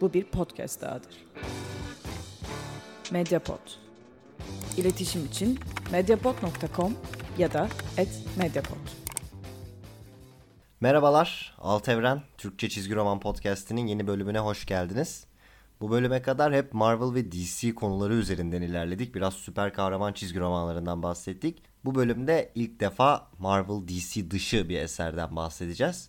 Bu bir podcast dahadır. Mediapod. İletişim için mediapod.com ya da @mediapod. Merhabalar, Alt Evren Türkçe Çizgi Roman Podcast'inin yeni bölümüne hoş geldiniz. Bu bölüme kadar hep Marvel ve DC konuları üzerinden ilerledik. Biraz süper kahraman çizgi romanlarından bahsettik. Bu bölümde ilk defa Marvel DC dışı bir eserden bahsedeceğiz.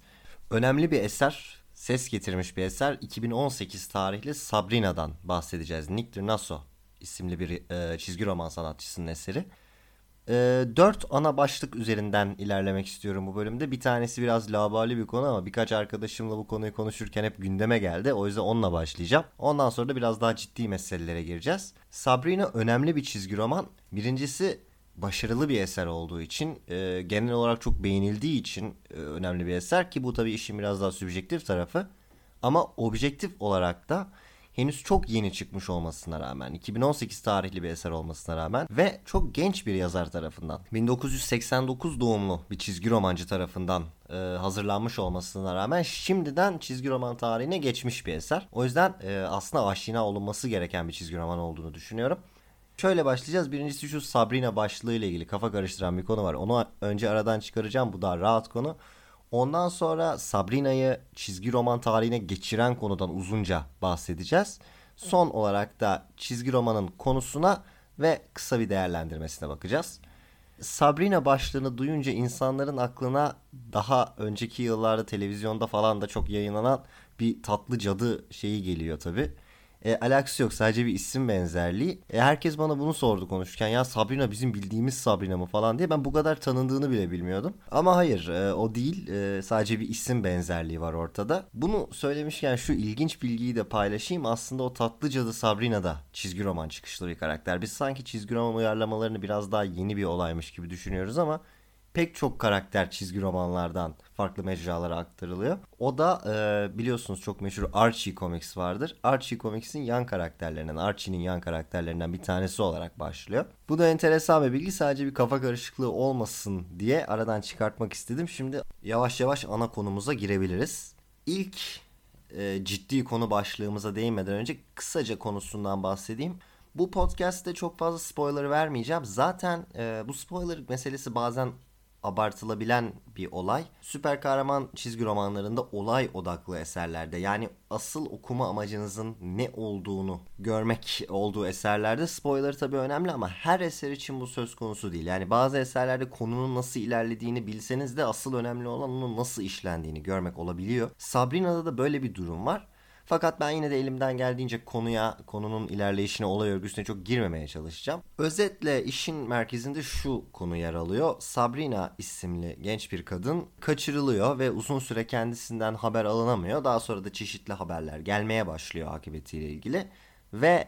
Önemli bir eser, ses getirmiş bir eser. 2018 tarihli Sabrina'dan bahsedeceğiz. Nick Dirnaso isimli bir e, çizgi roman sanatçısının eseri. E, dört ana başlık üzerinden ilerlemek istiyorum bu bölümde. Bir tanesi biraz labali bir konu ama birkaç arkadaşımla bu konuyu konuşurken hep gündeme geldi. O yüzden onunla başlayacağım. Ondan sonra da biraz daha ciddi meselelere gireceğiz. Sabrina önemli bir çizgi roman. Birincisi başarılı bir eser olduğu için, e, genel olarak çok beğenildiği için e, önemli bir eser ki bu tabii işin biraz daha subjektif tarafı. Ama objektif olarak da henüz çok yeni çıkmış olmasına rağmen 2018 tarihli bir eser olmasına rağmen ve çok genç bir yazar tarafından 1989 doğumlu bir çizgi romancı tarafından e, hazırlanmış olmasına rağmen şimdiden çizgi roman tarihine geçmiş bir eser. O yüzden e, aslında aşina olunması gereken bir çizgi roman olduğunu düşünüyorum. Şöyle başlayacağız. Birincisi şu Sabrina başlığı ile ilgili kafa karıştıran bir konu var. Onu önce aradan çıkaracağım. Bu daha rahat konu. Ondan sonra Sabrina'yı çizgi roman tarihine geçiren konudan uzunca bahsedeceğiz. Son olarak da çizgi romanın konusuna ve kısa bir değerlendirmesine bakacağız. Sabrina başlığını duyunca insanların aklına daha önceki yıllarda televizyonda falan da çok yayınlanan bir tatlı cadı şeyi geliyor tabii. E, alakası yok sadece bir isim benzerliği. E, herkes bana bunu sordu konuşurken ya Sabrina bizim bildiğimiz Sabrina mı falan diye ben bu kadar tanındığını bile bilmiyordum. Ama hayır e, o değil e, sadece bir isim benzerliği var ortada. Bunu söylemişken şu ilginç bilgiyi de paylaşayım. Aslında o tatlı cadı Sabrina da çizgi roman çıkışlı bir karakter. Biz sanki çizgi roman uyarlamalarını biraz daha yeni bir olaymış gibi düşünüyoruz ama pek çok karakter çizgi romanlardan farklı mecralara aktarılıyor. O da e, biliyorsunuz çok meşhur Archie Comics vardır. Archie Comics'in yan karakterlerinden, Archie'nin yan karakterlerinden bir tanesi olarak başlıyor. Bu da enteresan bir bilgi. Sadece bir kafa karışıklığı olmasın diye aradan çıkartmak istedim. Şimdi yavaş yavaş ana konumuza girebiliriz. İlk e, ciddi konu başlığımıza değinmeden önce kısaca konusundan bahsedeyim. Bu podcast'te çok fazla spoiler vermeyeceğim. Zaten e, bu spoiler meselesi bazen abartılabilen bir olay. Süper kahraman çizgi romanlarında olay odaklı eserlerde yani asıl okuma amacınızın ne olduğunu görmek olduğu eserlerde spoiler tabii önemli ama her eser için bu söz konusu değil. Yani bazı eserlerde konunun nasıl ilerlediğini bilseniz de asıl önemli olan onun nasıl işlendiğini görmek olabiliyor. Sabrina'da da böyle bir durum var. Fakat ben yine de elimden geldiğince konuya, konunun ilerleyişine, olay örgüsüne çok girmemeye çalışacağım. Özetle işin merkezinde şu konu yer alıyor. Sabrina isimli genç bir kadın kaçırılıyor ve uzun süre kendisinden haber alınamıyor. Daha sonra da çeşitli haberler gelmeye başlıyor akıbetiyle ilgili. Ve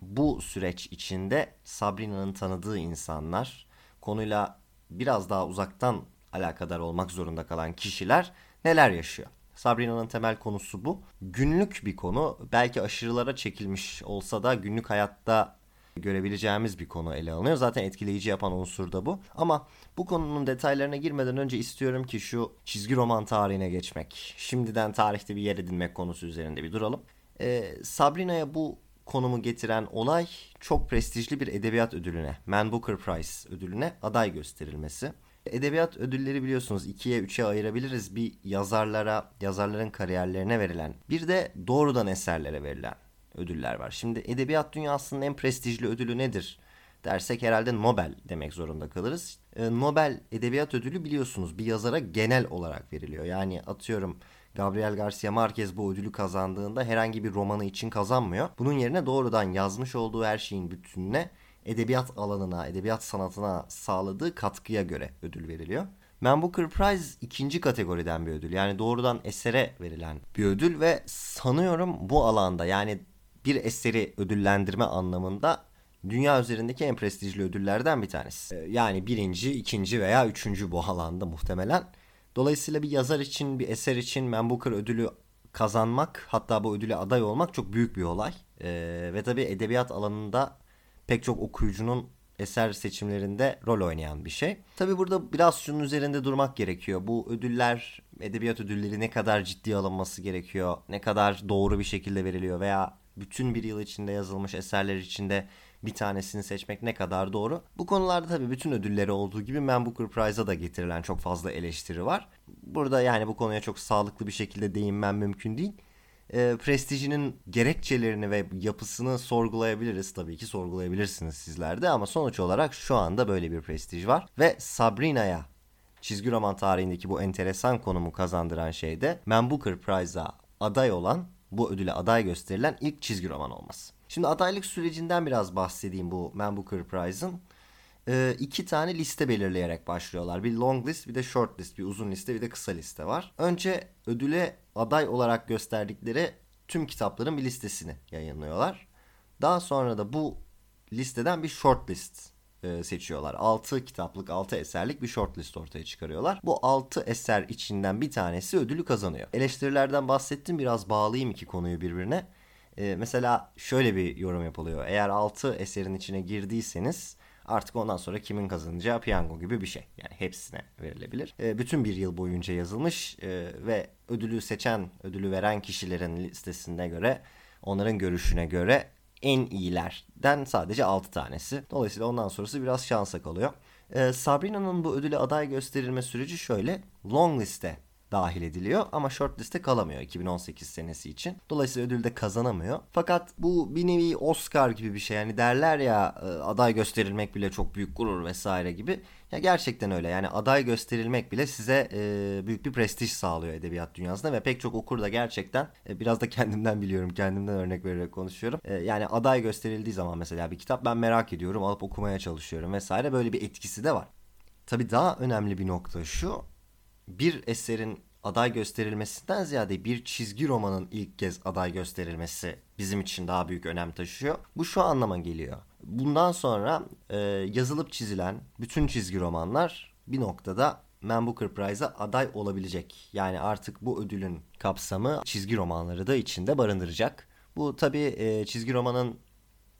bu süreç içinde Sabrina'nın tanıdığı insanlar, konuyla biraz daha uzaktan alakadar olmak zorunda kalan kişiler neler yaşıyor? Sabrina'nın temel konusu bu. Günlük bir konu. Belki aşırılara çekilmiş olsa da günlük hayatta görebileceğimiz bir konu ele alınıyor. Zaten etkileyici yapan unsur da bu. Ama bu konunun detaylarına girmeden önce istiyorum ki şu çizgi roman tarihine geçmek, şimdiden tarihte bir yer edinmek konusu üzerinde bir duralım. Ee, Sabrina'ya bu konumu getiren olay çok prestijli bir edebiyat ödülüne, Man Booker Prize ödülüne aday gösterilmesi. Edebiyat ödülleri biliyorsunuz ikiye üçe ayırabiliriz. Bir yazarlara, yazarların kariyerlerine verilen, bir de doğrudan eserlere verilen ödüller var. Şimdi edebiyat dünyasının en prestijli ödülü nedir? dersek herhalde Nobel demek zorunda kalırız. E, Nobel Edebiyat Ödülü biliyorsunuz bir yazara genel olarak veriliyor. Yani atıyorum Gabriel Garcia Marquez bu ödülü kazandığında herhangi bir romanı için kazanmıyor. Bunun yerine doğrudan yazmış olduğu her şeyin bütününe edebiyat alanına, edebiyat sanatına sağladığı katkıya göre ödül veriliyor. Man Booker Prize ikinci kategoriden bir ödül. Yani doğrudan esere verilen bir ödül ve sanıyorum bu alanda yani bir eseri ödüllendirme anlamında dünya üzerindeki en prestijli ödüllerden bir tanesi. Ee, yani birinci, ikinci veya üçüncü bu alanda muhtemelen. Dolayısıyla bir yazar için, bir eser için Man Booker ödülü kazanmak, hatta bu ödüle aday olmak çok büyük bir olay. Ee, ve tabii edebiyat alanında pek çok okuyucunun eser seçimlerinde rol oynayan bir şey. Tabi burada biraz şunun üzerinde durmak gerekiyor. Bu ödüller, edebiyat ödülleri ne kadar ciddi alınması gerekiyor, ne kadar doğru bir şekilde veriliyor veya bütün bir yıl içinde yazılmış eserler içinde bir tanesini seçmek ne kadar doğru? Bu konularda tabii bütün ödülleri olduğu gibi Man Booker Prize'a da getirilen çok fazla eleştiri var. Burada yani bu konuya çok sağlıklı bir şekilde değinmem mümkün değil. E, prestijinin gerekçelerini ve yapısını sorgulayabiliriz. Tabii ki sorgulayabilirsiniz sizler de ama sonuç olarak şu anda böyle bir prestij var. Ve Sabrina'ya çizgi roman tarihindeki bu enteresan konumu kazandıran şey de Man Booker Prize'a aday olan, bu ödüle aday gösterilen ilk çizgi roman olması. Şimdi adaylık sürecinden biraz bahsedeyim bu Man Booker Prize'ın. Ee, iki tane liste belirleyerek başlıyorlar. Bir long list bir de short list. Bir uzun liste bir de kısa liste var. Önce ödüle aday olarak gösterdikleri tüm kitapların bir listesini yayınlıyorlar. Daha sonra da bu listeden bir short list e, seçiyorlar. 6 kitaplık, 6 eserlik bir short list ortaya çıkarıyorlar. Bu 6 eser içinden bir tanesi ödülü kazanıyor. Eleştirilerden bahsettim biraz bağlayayım iki konuyu birbirine. E, mesela şöyle bir yorum yapılıyor. Eğer 6 eserin içine girdiyseniz artık ondan sonra kimin kazanacağı piyango gibi bir şey. Yani hepsine verilebilir. E, bütün bir yıl boyunca yazılmış e, ve ödülü seçen, ödülü veren kişilerin listesine göre, onların görüşüne göre en iyilerden sadece 6 tanesi. Dolayısıyla ondan sonrası biraz şansa kalıyor. E, Sabrina'nın bu ödüle aday gösterilme süreci şöyle. Long liste dahil ediliyor ama shortliste kalamıyor 2018 senesi için. Dolayısıyla ödül de kazanamıyor. Fakat bu bir nevi Oscar gibi bir şey. Yani derler ya e, aday gösterilmek bile çok büyük gurur vesaire gibi. Ya gerçekten öyle. Yani aday gösterilmek bile size e, büyük bir prestij sağlıyor edebiyat dünyasında ve pek çok okur da gerçekten e, biraz da kendimden biliyorum. Kendimden örnek vererek konuşuyorum. E, yani aday gösterildiği zaman mesela bir kitap ben merak ediyorum, alıp okumaya çalışıyorum vesaire böyle bir etkisi de var. Tabii daha önemli bir nokta şu bir eserin aday gösterilmesinden ziyade bir çizgi romanın ilk kez aday gösterilmesi bizim için daha büyük önem taşıyor. Bu şu anlama geliyor. Bundan sonra e, yazılıp çizilen bütün çizgi romanlar bir noktada Man Booker Prize'a aday olabilecek. Yani artık bu ödülün kapsamı çizgi romanları da içinde barındıracak. Bu tabii e, çizgi romanın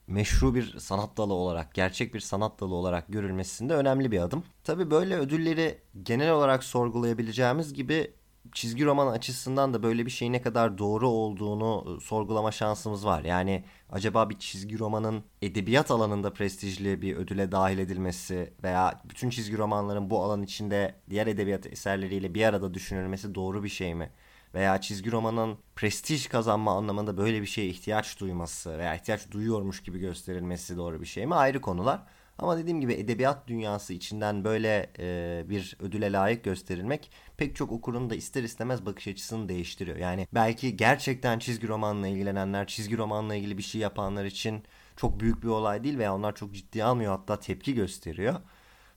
meşru bir sanat dalı olarak, gerçek bir sanat dalı olarak görülmesinde önemli bir adım. Tabi böyle ödülleri genel olarak sorgulayabileceğimiz gibi çizgi roman açısından da böyle bir şeyin ne kadar doğru olduğunu e, sorgulama şansımız var. Yani acaba bir çizgi romanın edebiyat alanında prestijli bir ödüle dahil edilmesi veya bütün çizgi romanların bu alan içinde diğer edebiyat eserleriyle bir arada düşünülmesi doğru bir şey mi? Veya çizgi romanın prestij kazanma anlamında böyle bir şeye ihtiyaç duyması veya ihtiyaç duyuyormuş gibi gösterilmesi doğru bir şey mi ayrı konular. Ama dediğim gibi edebiyat dünyası içinden böyle e, bir ödüle layık gösterilmek pek çok okurun da ister istemez bakış açısını değiştiriyor. Yani belki gerçekten çizgi romanla ilgilenenler, çizgi romanla ilgili bir şey yapanlar için çok büyük bir olay değil veya onlar çok ciddi almıyor hatta tepki gösteriyor.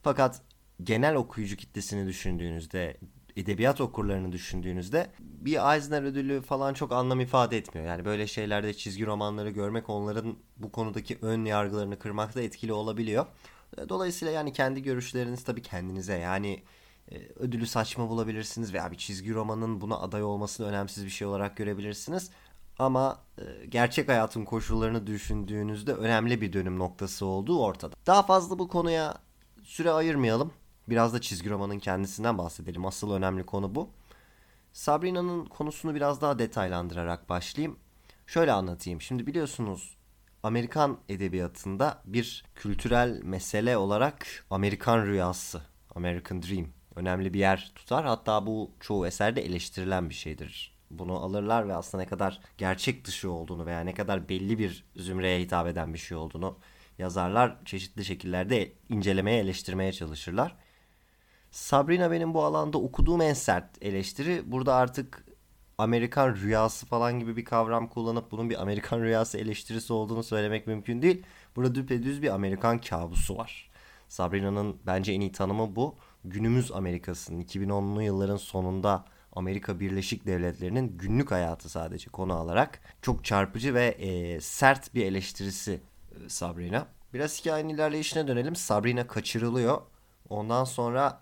Fakat genel okuyucu kitlesini düşündüğünüzde edebiyat okurlarını düşündüğünüzde bir Eisner ödülü falan çok anlam ifade etmiyor. Yani böyle şeylerde çizgi romanları görmek onların bu konudaki ön yargılarını kırmakta etkili olabiliyor. Dolayısıyla yani kendi görüşleriniz tabii kendinize yani e, ödülü saçma bulabilirsiniz veya bir çizgi romanın buna aday olmasını önemsiz bir şey olarak görebilirsiniz. Ama e, gerçek hayatın koşullarını düşündüğünüzde önemli bir dönüm noktası olduğu ortada. Daha fazla bu konuya süre ayırmayalım. Biraz da çizgi romanın kendisinden bahsedelim. Asıl önemli konu bu. Sabrina'nın konusunu biraz daha detaylandırarak başlayayım. Şöyle anlatayım. Şimdi biliyorsunuz Amerikan edebiyatında bir kültürel mesele olarak Amerikan rüyası, American Dream önemli bir yer tutar. Hatta bu çoğu eserde eleştirilen bir şeydir. Bunu alırlar ve aslında ne kadar gerçek dışı olduğunu veya ne kadar belli bir zümreye hitap eden bir şey olduğunu yazarlar çeşitli şekillerde incelemeye, eleştirmeye çalışırlar. Sabrina benim bu alanda okuduğum en sert eleştiri. Burada artık Amerikan rüyası falan gibi bir kavram kullanıp bunun bir Amerikan rüyası eleştirisi olduğunu söylemek mümkün değil. Burada düpedüz bir Amerikan kabusu var. Sabrina'nın bence en iyi tanımı bu. Günümüz Amerika'sının 2010'lu yılların sonunda Amerika Birleşik Devletleri'nin günlük hayatı sadece konu alarak çok çarpıcı ve e, sert bir eleştirisi e, Sabrina. Biraz hikayenin ilerleyişine dönelim. Sabrina kaçırılıyor. Ondan sonra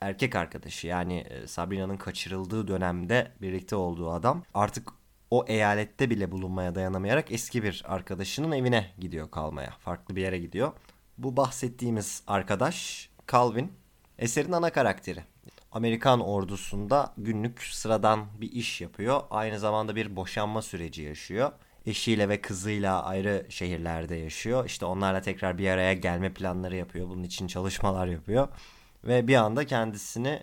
erkek arkadaşı yani e, Sabrina'nın kaçırıldığı dönemde birlikte olduğu adam artık o eyalette bile bulunmaya dayanamayarak eski bir arkadaşının evine gidiyor kalmaya. Farklı bir yere gidiyor. Bu bahsettiğimiz arkadaş Calvin eserin ana karakteri. Amerikan ordusunda günlük sıradan bir iş yapıyor. Aynı zamanda bir boşanma süreci yaşıyor. Eşiyle ve kızıyla ayrı şehirlerde yaşıyor. İşte onlarla tekrar bir araya gelme planları yapıyor. Bunun için çalışmalar yapıyor. Ve bir anda kendisini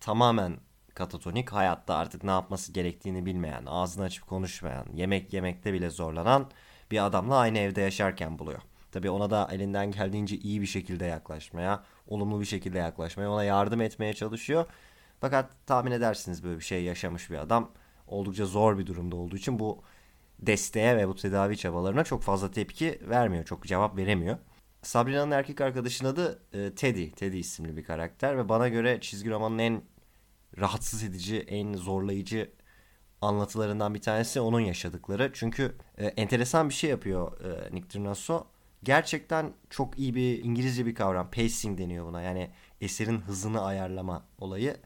tamamen katatonik hayatta artık ne yapması gerektiğini bilmeyen, ağzını açıp konuşmayan, yemek yemekte bile zorlanan bir adamla aynı evde yaşarken buluyor. Tabii ona da elinden geldiğince iyi bir şekilde yaklaşmaya, olumlu bir şekilde yaklaşmaya, ona yardım etmeye çalışıyor. Fakat tahmin edersiniz böyle bir şey yaşamış bir adam oldukça zor bir durumda olduğu için bu desteğe ve bu tedavi çabalarına çok fazla tepki vermiyor. Çok cevap veremiyor. Sabrina'nın erkek arkadaşının adı e, Teddy. Teddy isimli bir karakter ve bana göre çizgi romanın en rahatsız edici, en zorlayıcı anlatılarından bir tanesi onun yaşadıkları. Çünkü e, enteresan bir şey yapıyor e, Nick Trinasso. Gerçekten çok iyi bir İngilizce bir kavram. Pacing deniyor buna. Yani eserin hızını ayarlama olayı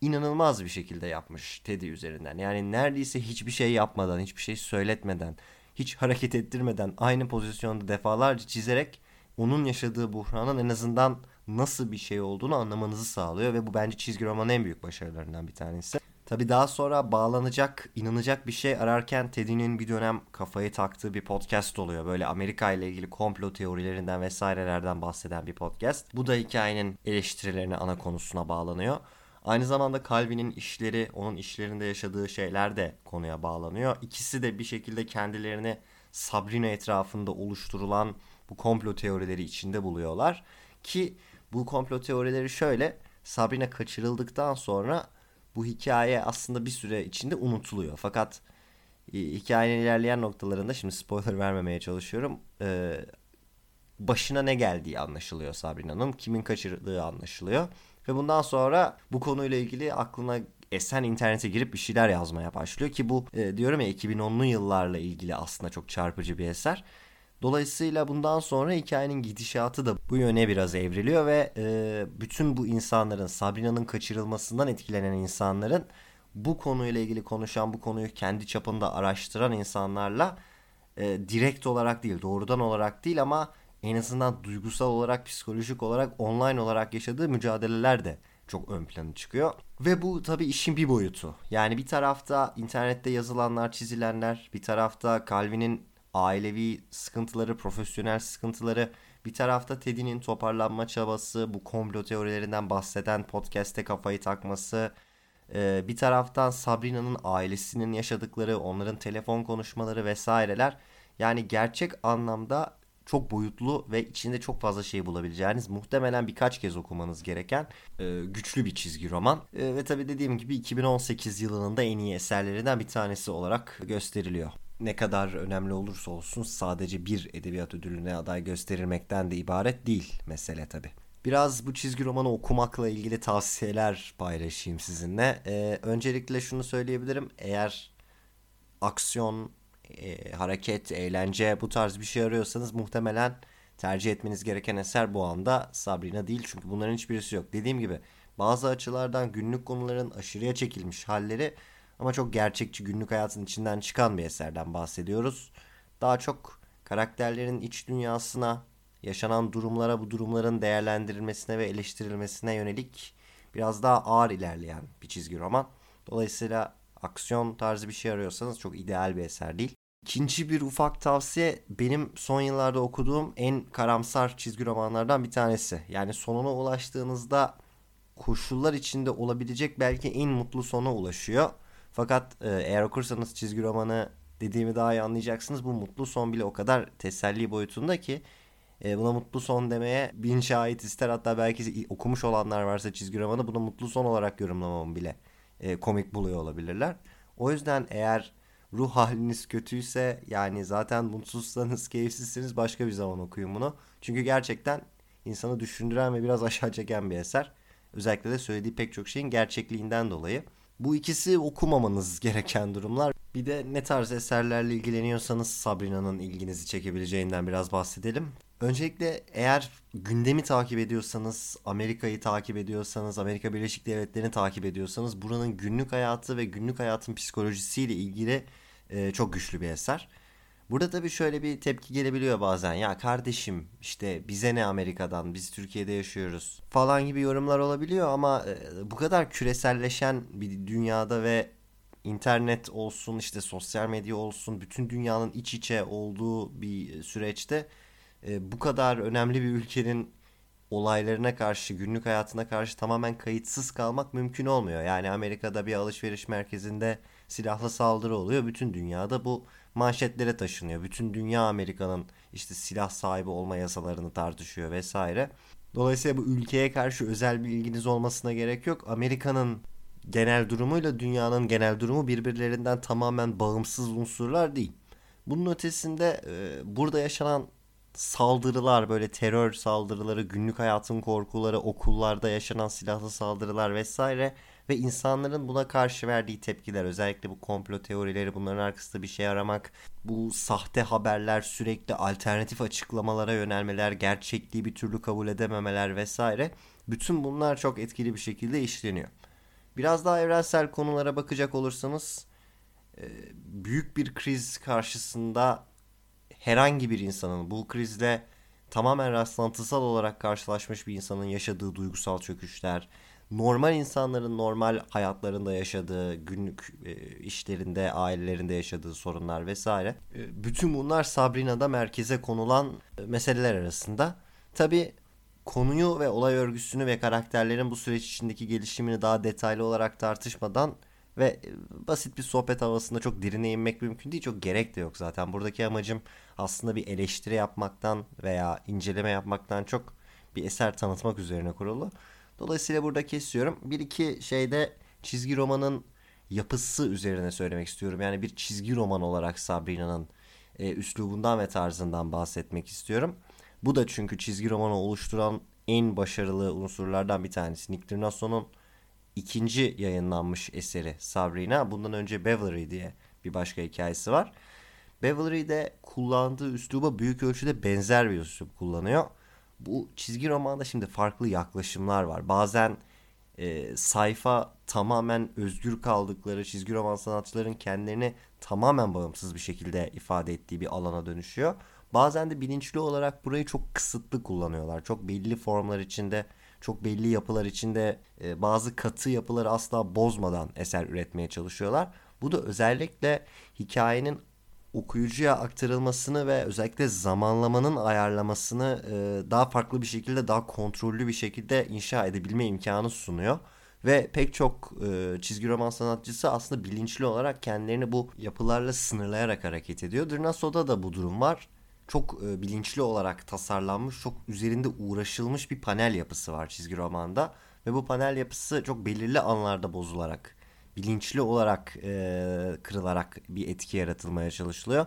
inanılmaz bir şekilde yapmış Teddy üzerinden. Yani neredeyse hiçbir şey yapmadan, hiçbir şey söyletmeden, hiç hareket ettirmeden aynı pozisyonda defalarca çizerek onun yaşadığı buhranın en azından nasıl bir şey olduğunu anlamanızı sağlıyor ve bu bence çizgi romanın en büyük başarılarından bir tanesi. Tabi daha sonra bağlanacak, inanacak bir şey ararken Teddy'nin bir dönem kafayı taktığı bir podcast oluyor. Böyle Amerika ile ilgili komplo teorilerinden vesairelerden bahseden bir podcast. Bu da hikayenin eleştirilerine ana konusuna bağlanıyor. Aynı zamanda Calvin'in işleri, onun işlerinde yaşadığı şeyler de konuya bağlanıyor. İkisi de bir şekilde kendilerini Sabrina etrafında oluşturulan bu komplo teorileri içinde buluyorlar. Ki bu komplo teorileri şöyle, Sabrina kaçırıldıktan sonra bu hikaye aslında bir süre içinde unutuluyor. Fakat e, hikayenin ilerleyen noktalarında şimdi spoiler vermemeye çalışıyorum. E, başına ne geldiği anlaşılıyor Sabrina'nın. Kimin kaçırdığı anlaşılıyor. Ve bundan sonra bu konuyla ilgili aklına esen internete girip bir şeyler yazmaya başlıyor ki bu e, diyorum ya 2010'lu yıllarla ilgili aslında çok çarpıcı bir eser. Dolayısıyla bundan sonra hikayenin gidişatı da bu yöne biraz evriliyor ve e, bütün bu insanların Sabrina'nın kaçırılmasından etkilenen insanların bu konuyla ilgili konuşan bu konuyu kendi çapında araştıran insanlarla e, direkt olarak değil doğrudan olarak değil ama en azından duygusal olarak psikolojik olarak online olarak yaşadığı mücadeleler de çok ön plana çıkıyor. Ve bu tabii işin bir boyutu. Yani bir tarafta internette yazılanlar, çizilenler, bir tarafta Calvin'in ailevi sıkıntıları, profesyonel sıkıntıları, bir tarafta Teddy'nin toparlanma çabası, bu komplo teorilerinden bahseden podcast'te kafayı takması, e, bir taraftan Sabrina'nın ailesinin yaşadıkları, onların telefon konuşmaları vesaireler. Yani gerçek anlamda çok boyutlu ve içinde çok fazla şey bulabileceğiniz muhtemelen birkaç kez okumanız gereken e, güçlü bir çizgi roman. E, ve tabi dediğim gibi 2018 yılının da en iyi eserlerinden bir tanesi olarak gösteriliyor ne kadar önemli olursa olsun sadece bir edebiyat ödülüne aday gösterilmekten de ibaret değil mesele tabi. Biraz bu çizgi romanı okumakla ilgili tavsiyeler paylaşayım sizinle. Ee, öncelikle şunu söyleyebilirim. Eğer aksiyon, e, hareket, eğlence bu tarz bir şey arıyorsanız muhtemelen tercih etmeniz gereken eser bu anda Sabrina değil. Çünkü bunların hiçbirisi yok. Dediğim gibi bazı açılardan günlük konuların aşırıya çekilmiş halleri ama çok gerçekçi günlük hayatın içinden çıkan bir eserden bahsediyoruz. Daha çok karakterlerin iç dünyasına, yaşanan durumlara, bu durumların değerlendirilmesine ve eleştirilmesine yönelik biraz daha ağır ilerleyen bir çizgi roman. Dolayısıyla aksiyon tarzı bir şey arıyorsanız çok ideal bir eser değil. İkinci bir ufak tavsiye benim son yıllarda okuduğum en karamsar çizgi romanlardan bir tanesi. Yani sonuna ulaştığınızda koşullar içinde olabilecek belki en mutlu sona ulaşıyor. Fakat e, eğer okursanız çizgi romanı dediğimi daha iyi anlayacaksınız. Bu mutlu son bile o kadar teselli boyutunda ki e, buna mutlu son demeye bin şahit ister. Hatta belki okumuş olanlar varsa çizgi romanı bunu mutlu son olarak yorumlamamı bile e, komik buluyor olabilirler. O yüzden eğer ruh haliniz kötüyse yani zaten mutsuzsanız, keyifsizseniz başka bir zaman okuyun bunu. Çünkü gerçekten insanı düşündüren ve biraz aşağı çeken bir eser. Özellikle de söylediği pek çok şeyin gerçekliğinden dolayı. Bu ikisi okumamanız gereken durumlar. Bir de ne tarz eserlerle ilgileniyorsanız Sabrina'nın ilginizi çekebileceğinden biraz bahsedelim. Öncelikle eğer gündemi takip ediyorsanız, Amerika'yı takip ediyorsanız, Amerika Birleşik Devletleri'ni takip ediyorsanız buranın günlük hayatı ve günlük hayatın psikolojisiyle ilgili e, çok güçlü bir eser. Burada tabii şöyle bir tepki gelebiliyor bazen. Ya kardeşim işte bize ne Amerika'dan biz Türkiye'de yaşıyoruz falan gibi yorumlar olabiliyor ama e, bu kadar küreselleşen bir dünyada ve internet olsun işte sosyal medya olsun bütün dünyanın iç içe olduğu bir süreçte e, bu kadar önemli bir ülkenin olaylarına karşı, günlük hayatına karşı tamamen kayıtsız kalmak mümkün olmuyor. Yani Amerika'da bir alışveriş merkezinde silahlı saldırı oluyor. Bütün dünyada bu manşetlere taşınıyor. Bütün dünya Amerika'nın işte silah sahibi olma yasalarını tartışıyor vesaire. Dolayısıyla bu ülkeye karşı özel bir ilginiz olmasına gerek yok. Amerika'nın genel durumuyla dünyanın genel durumu birbirlerinden tamamen bağımsız unsurlar değil. Bunun ötesinde e, burada yaşanan saldırılar böyle terör saldırıları, günlük hayatın korkuları, okullarda yaşanan silahlı saldırılar vesaire ve insanların buna karşı verdiği tepkiler özellikle bu komplo teorileri bunların arkasında bir şey aramak, bu sahte haberler sürekli alternatif açıklamalara yönelmeler, gerçekliği bir türlü kabul edememeler vesaire bütün bunlar çok etkili bir şekilde işleniyor. Biraz daha evrensel konulara bakacak olursanız büyük bir kriz karşısında herhangi bir insanın bu krizle tamamen rastlantısal olarak karşılaşmış bir insanın yaşadığı duygusal çöküşler, normal insanların normal hayatlarında yaşadığı, günlük e, işlerinde, ailelerinde yaşadığı sorunlar vesaire. E, bütün bunlar Sabrina'da merkeze konulan e, meseleler arasında. Tabi konuyu ve olay örgüsünü ve karakterlerin bu süreç içindeki gelişimini daha detaylı olarak tartışmadan ve basit bir sohbet havasında çok derine inmek mümkün değil. Çok gerek de yok zaten. Buradaki amacım aslında bir eleştiri yapmaktan veya inceleme yapmaktan çok bir eser tanıtmak üzerine kurulu. Dolayısıyla burada kesiyorum. Bir iki şeyde çizgi romanın yapısı üzerine söylemek istiyorum. Yani bir çizgi roman olarak Sabrina'nın e, üslubundan ve tarzından bahsetmek istiyorum. Bu da çünkü çizgi romanı oluşturan en başarılı unsurlardan bir tanesi. Nick Drnasso'nun ikinci yayınlanmış eseri Sabrina. Bundan önce Beverly diye bir başka hikayesi var. Beverly'de kullandığı üsluba büyük ölçüde benzer bir üslup kullanıyor. Bu çizgi romanda şimdi farklı yaklaşımlar var. Bazen e, sayfa tamamen özgür kaldıkları çizgi roman sanatçıların kendilerini tamamen bağımsız bir şekilde ifade ettiği bir alana dönüşüyor. Bazen de bilinçli olarak burayı çok kısıtlı kullanıyorlar. Çok belli formlar içinde çok belli yapılar içinde e, bazı katı yapıları asla bozmadan eser üretmeye çalışıyorlar. Bu da özellikle hikayenin okuyucuya aktarılmasını ve özellikle zamanlamanın ayarlamasını e, daha farklı bir şekilde, daha kontrollü bir şekilde inşa edebilme imkanı sunuyor. Ve pek çok e, çizgi roman sanatçısı aslında bilinçli olarak kendilerini bu yapılarla sınırlayarak hareket ediyor. Drnaso'da da bu durum var çok e, bilinçli olarak tasarlanmış, çok üzerinde uğraşılmış bir panel yapısı var çizgi romanda. Ve bu panel yapısı çok belirli anlarda bozularak, bilinçli olarak e, kırılarak bir etki yaratılmaya çalışılıyor.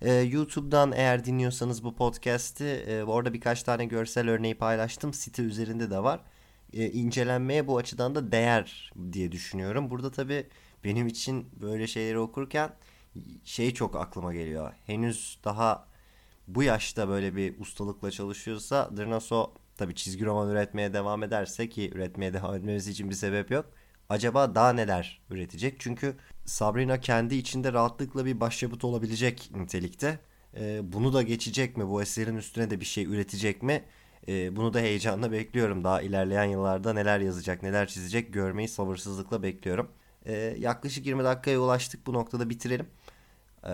E, YouTube'dan eğer dinliyorsanız bu podcast'i e, orada birkaç tane görsel örneği paylaştım. Site üzerinde de var. E, incelenmeye bu açıdan da değer diye düşünüyorum. Burada tabii benim için böyle şeyleri okurken şey çok aklıma geliyor. Henüz daha bu yaşta böyle bir ustalıkla çalışıyorsa Drnaso tabii çizgi roman üretmeye devam ederse ki üretmeye devam etmesi için bir sebep yok. Acaba daha neler üretecek? Çünkü Sabrina kendi içinde rahatlıkla bir başyapıt olabilecek nitelikte. Ee, bunu da geçecek mi? Bu eserin üstüne de bir şey üretecek mi? Ee, bunu da heyecanla bekliyorum. Daha ilerleyen yıllarda neler yazacak, neler çizecek görmeyi sabırsızlıkla bekliyorum. Ee, yaklaşık 20 dakikaya ulaştık. Bu noktada bitirelim. Ee,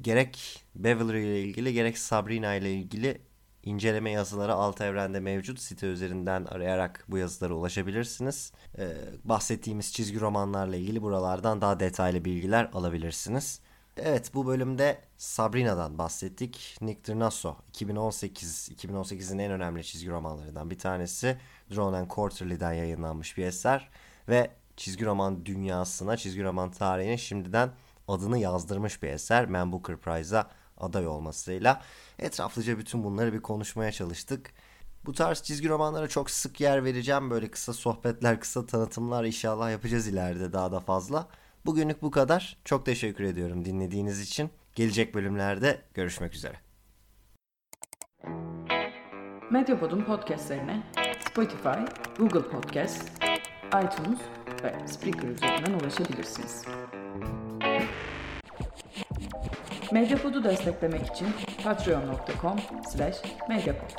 gerek Beverly ile ilgili gerek Sabrina ile ilgili inceleme yazıları alt evrende mevcut. Site üzerinden arayarak bu yazılara ulaşabilirsiniz. Ee, bahsettiğimiz çizgi romanlarla ilgili buralardan daha detaylı bilgiler alabilirsiniz. Evet bu bölümde Sabrina'dan bahsettik. Nick Drnaso 2018 2018'in en önemli çizgi romanlarından bir tanesi. Drone and Quarterly'den yayınlanmış bir eser ve çizgi roman dünyasına, çizgi roman tarihine şimdiden adını yazdırmış bir eser Man Booker Prize'a aday olmasıyla. Etraflıca bütün bunları bir konuşmaya çalıştık. Bu tarz çizgi romanlara çok sık yer vereceğim. Böyle kısa sohbetler, kısa tanıtımlar inşallah yapacağız ileride daha da fazla. Bugünlük bu kadar. Çok teşekkür ediyorum dinlediğiniz için. Gelecek bölümlerde görüşmek üzere. Medyapod'un podcastlerine Spotify, Google Podcast, iTunes ve Spreaker üzerinden ulaşabilirsiniz. Medyapod'u desteklemek için patreon.com slash medyapod.